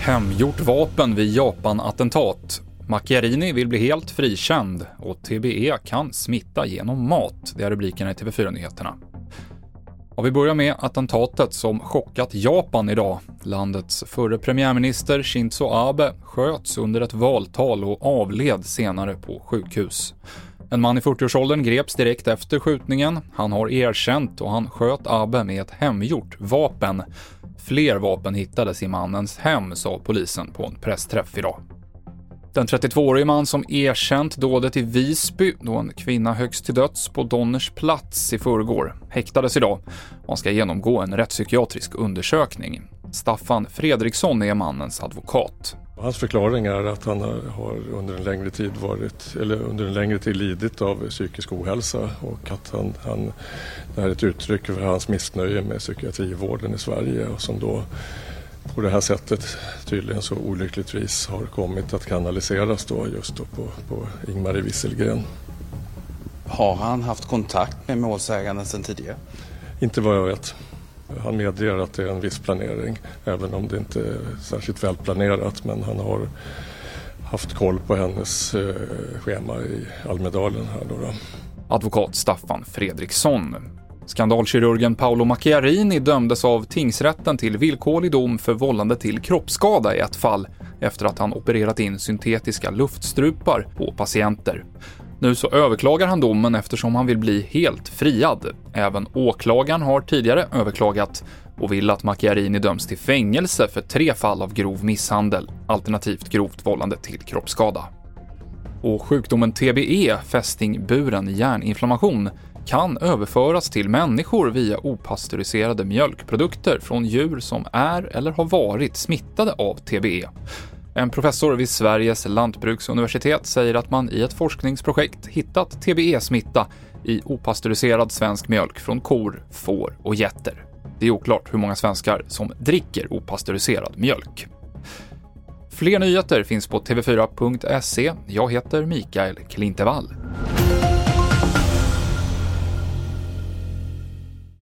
Hemgjort vapen vid Japan-attentat. Macchiarini vill bli helt frikänd och TBE kan smitta genom mat. Det är rubrikerna i TV4-nyheterna. Och vi börjar med attentatet som chockat Japan idag. Landets förre premiärminister Shinzo Abe sköts under ett valtal och avled senare på sjukhus. En man i 40-årsåldern greps direkt efter skjutningen. Han har erkänt och han sköt Abe med ett hemgjort vapen. Fler vapen hittades i mannens hem, sa polisen på en pressträff idag. Den 32-årige man som erkänt dådet i Visby, då en kvinna högst till döds på Donners plats i förrgår, häktades idag och ska genomgå en rättspsykiatrisk undersökning. Staffan Fredriksson är mannens advokat. Hans förklaring är att han har under en längre tid varit, eller under en längre tid lidit av psykisk ohälsa och att han, han, det här är ett uttryck för hans missnöje med psykiatrivården i Sverige och som då på det här sättet tydligen så olyckligtvis har kommit att kanaliseras då just då på, på Ingmarie Wieselgren. Har han haft kontakt med målsäganden sedan tidigare? Inte vad jag vet. Han medger att det är en viss planering även om det inte är särskilt välplanerat men han har haft koll på hennes eh, schema i Almedalen här då. då. Advokat Staffan Fredriksson. Skandalkirurgen Paolo Macchiarini dömdes av tingsrätten till villkorlig dom för vållande till kroppsskada i ett fall efter att han opererat in syntetiska luftstrupar på patienter. Nu så överklagar han domen eftersom han vill bli helt friad. Även åklagaren har tidigare överklagat och vill att Macchiarini döms till fängelse för tre fall av grov misshandel, alternativt grovt vållande till kroppsskada. Och sjukdomen TBE, fästingburen hjärninflammation, kan överföras till människor via opastöriserade mjölkprodukter från djur som är eller har varit smittade av TBE. En professor vid Sveriges lantbruksuniversitet säger att man i ett forskningsprojekt hittat TBE-smitta i opastöriserad svensk mjölk från kor, får och getter. Det är oklart hur många svenskar som dricker opastöriserad mjölk. Fler nyheter finns på tv4.se. Jag heter Mikael Klintevall.